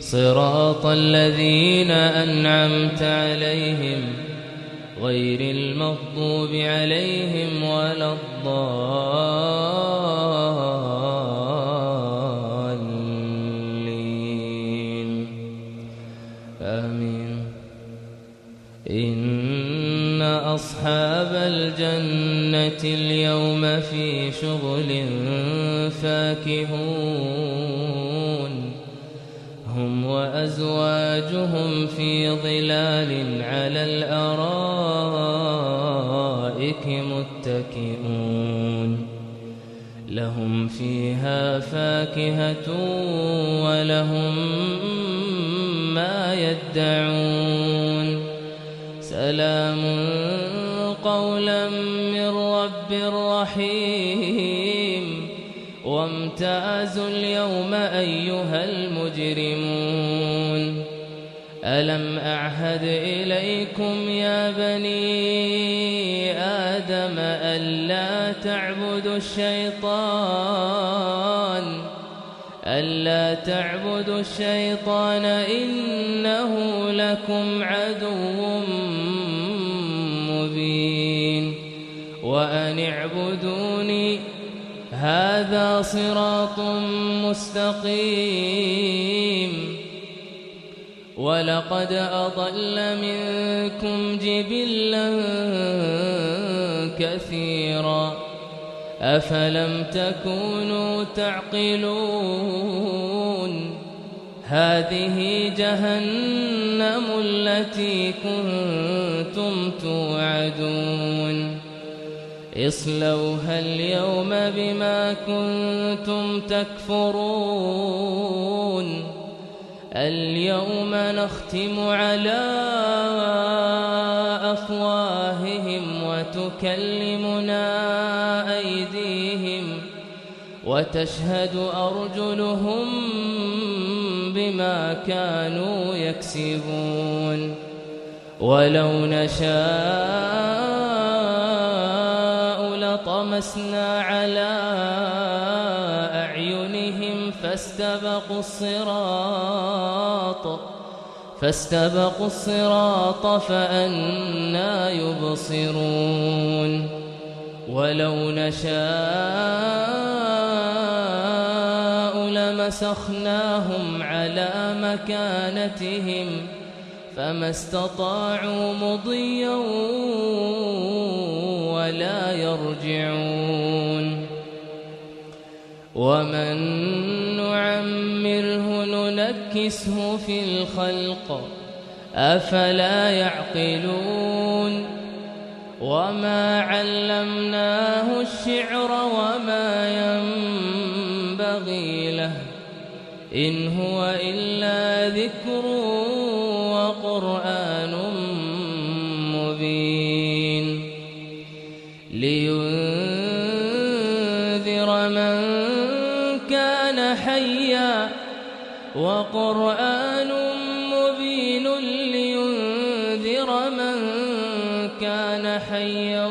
صراط الذين أنعمت عليهم غير المغضوب عليهم ولا الضالين. آمين. إن أصحاب الجنة اليوم في شغل فاكهون. هم وأزواجهم في ظلال على الأرائك متكئون لهم فيها فاكهة ولهم ما يدعون سلام قولا من رب رحيم وامتازوا اليوم أيها المجرمون. ألم أعهد إليكم يا بني آدم ألا تعبدوا الشيطان ألا تعبدوا الشيطان إنه لكم عدو مبين وأن اعبدوني هذا صراط مستقيم. ولقد أضل منكم جبلا كثيرا. أفلم تكونوا تعقلون؟ هذه جهنم التي كنتم توعدون. اصلوها اليوم بما كنتم تكفرون. اليوم نختم على أفواههم وتكلمنا أيديهم وتشهد أرجلهم بما كانوا يكسبون. ولو نشاء لطمسنا على أعينهم فاستبقوا الصراط فاستبقوا الصراط فأنا يبصرون. ولو نشاء لمسخناهم على مكانتهم فما استطاعوا مضيا ولا يرجعون. ومن نعمره ننكسه في الخلق أفلا يعقلون. وما علمناه الشعر وما ينبغي له إن هو إلا ذكر وقرآن. لينذر من كان حيا وقرآن مبين لينذر من كان حيا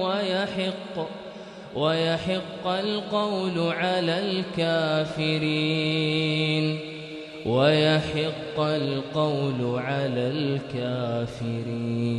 ويحق ويحق القول على الكافرين ويحق القول على الكافرين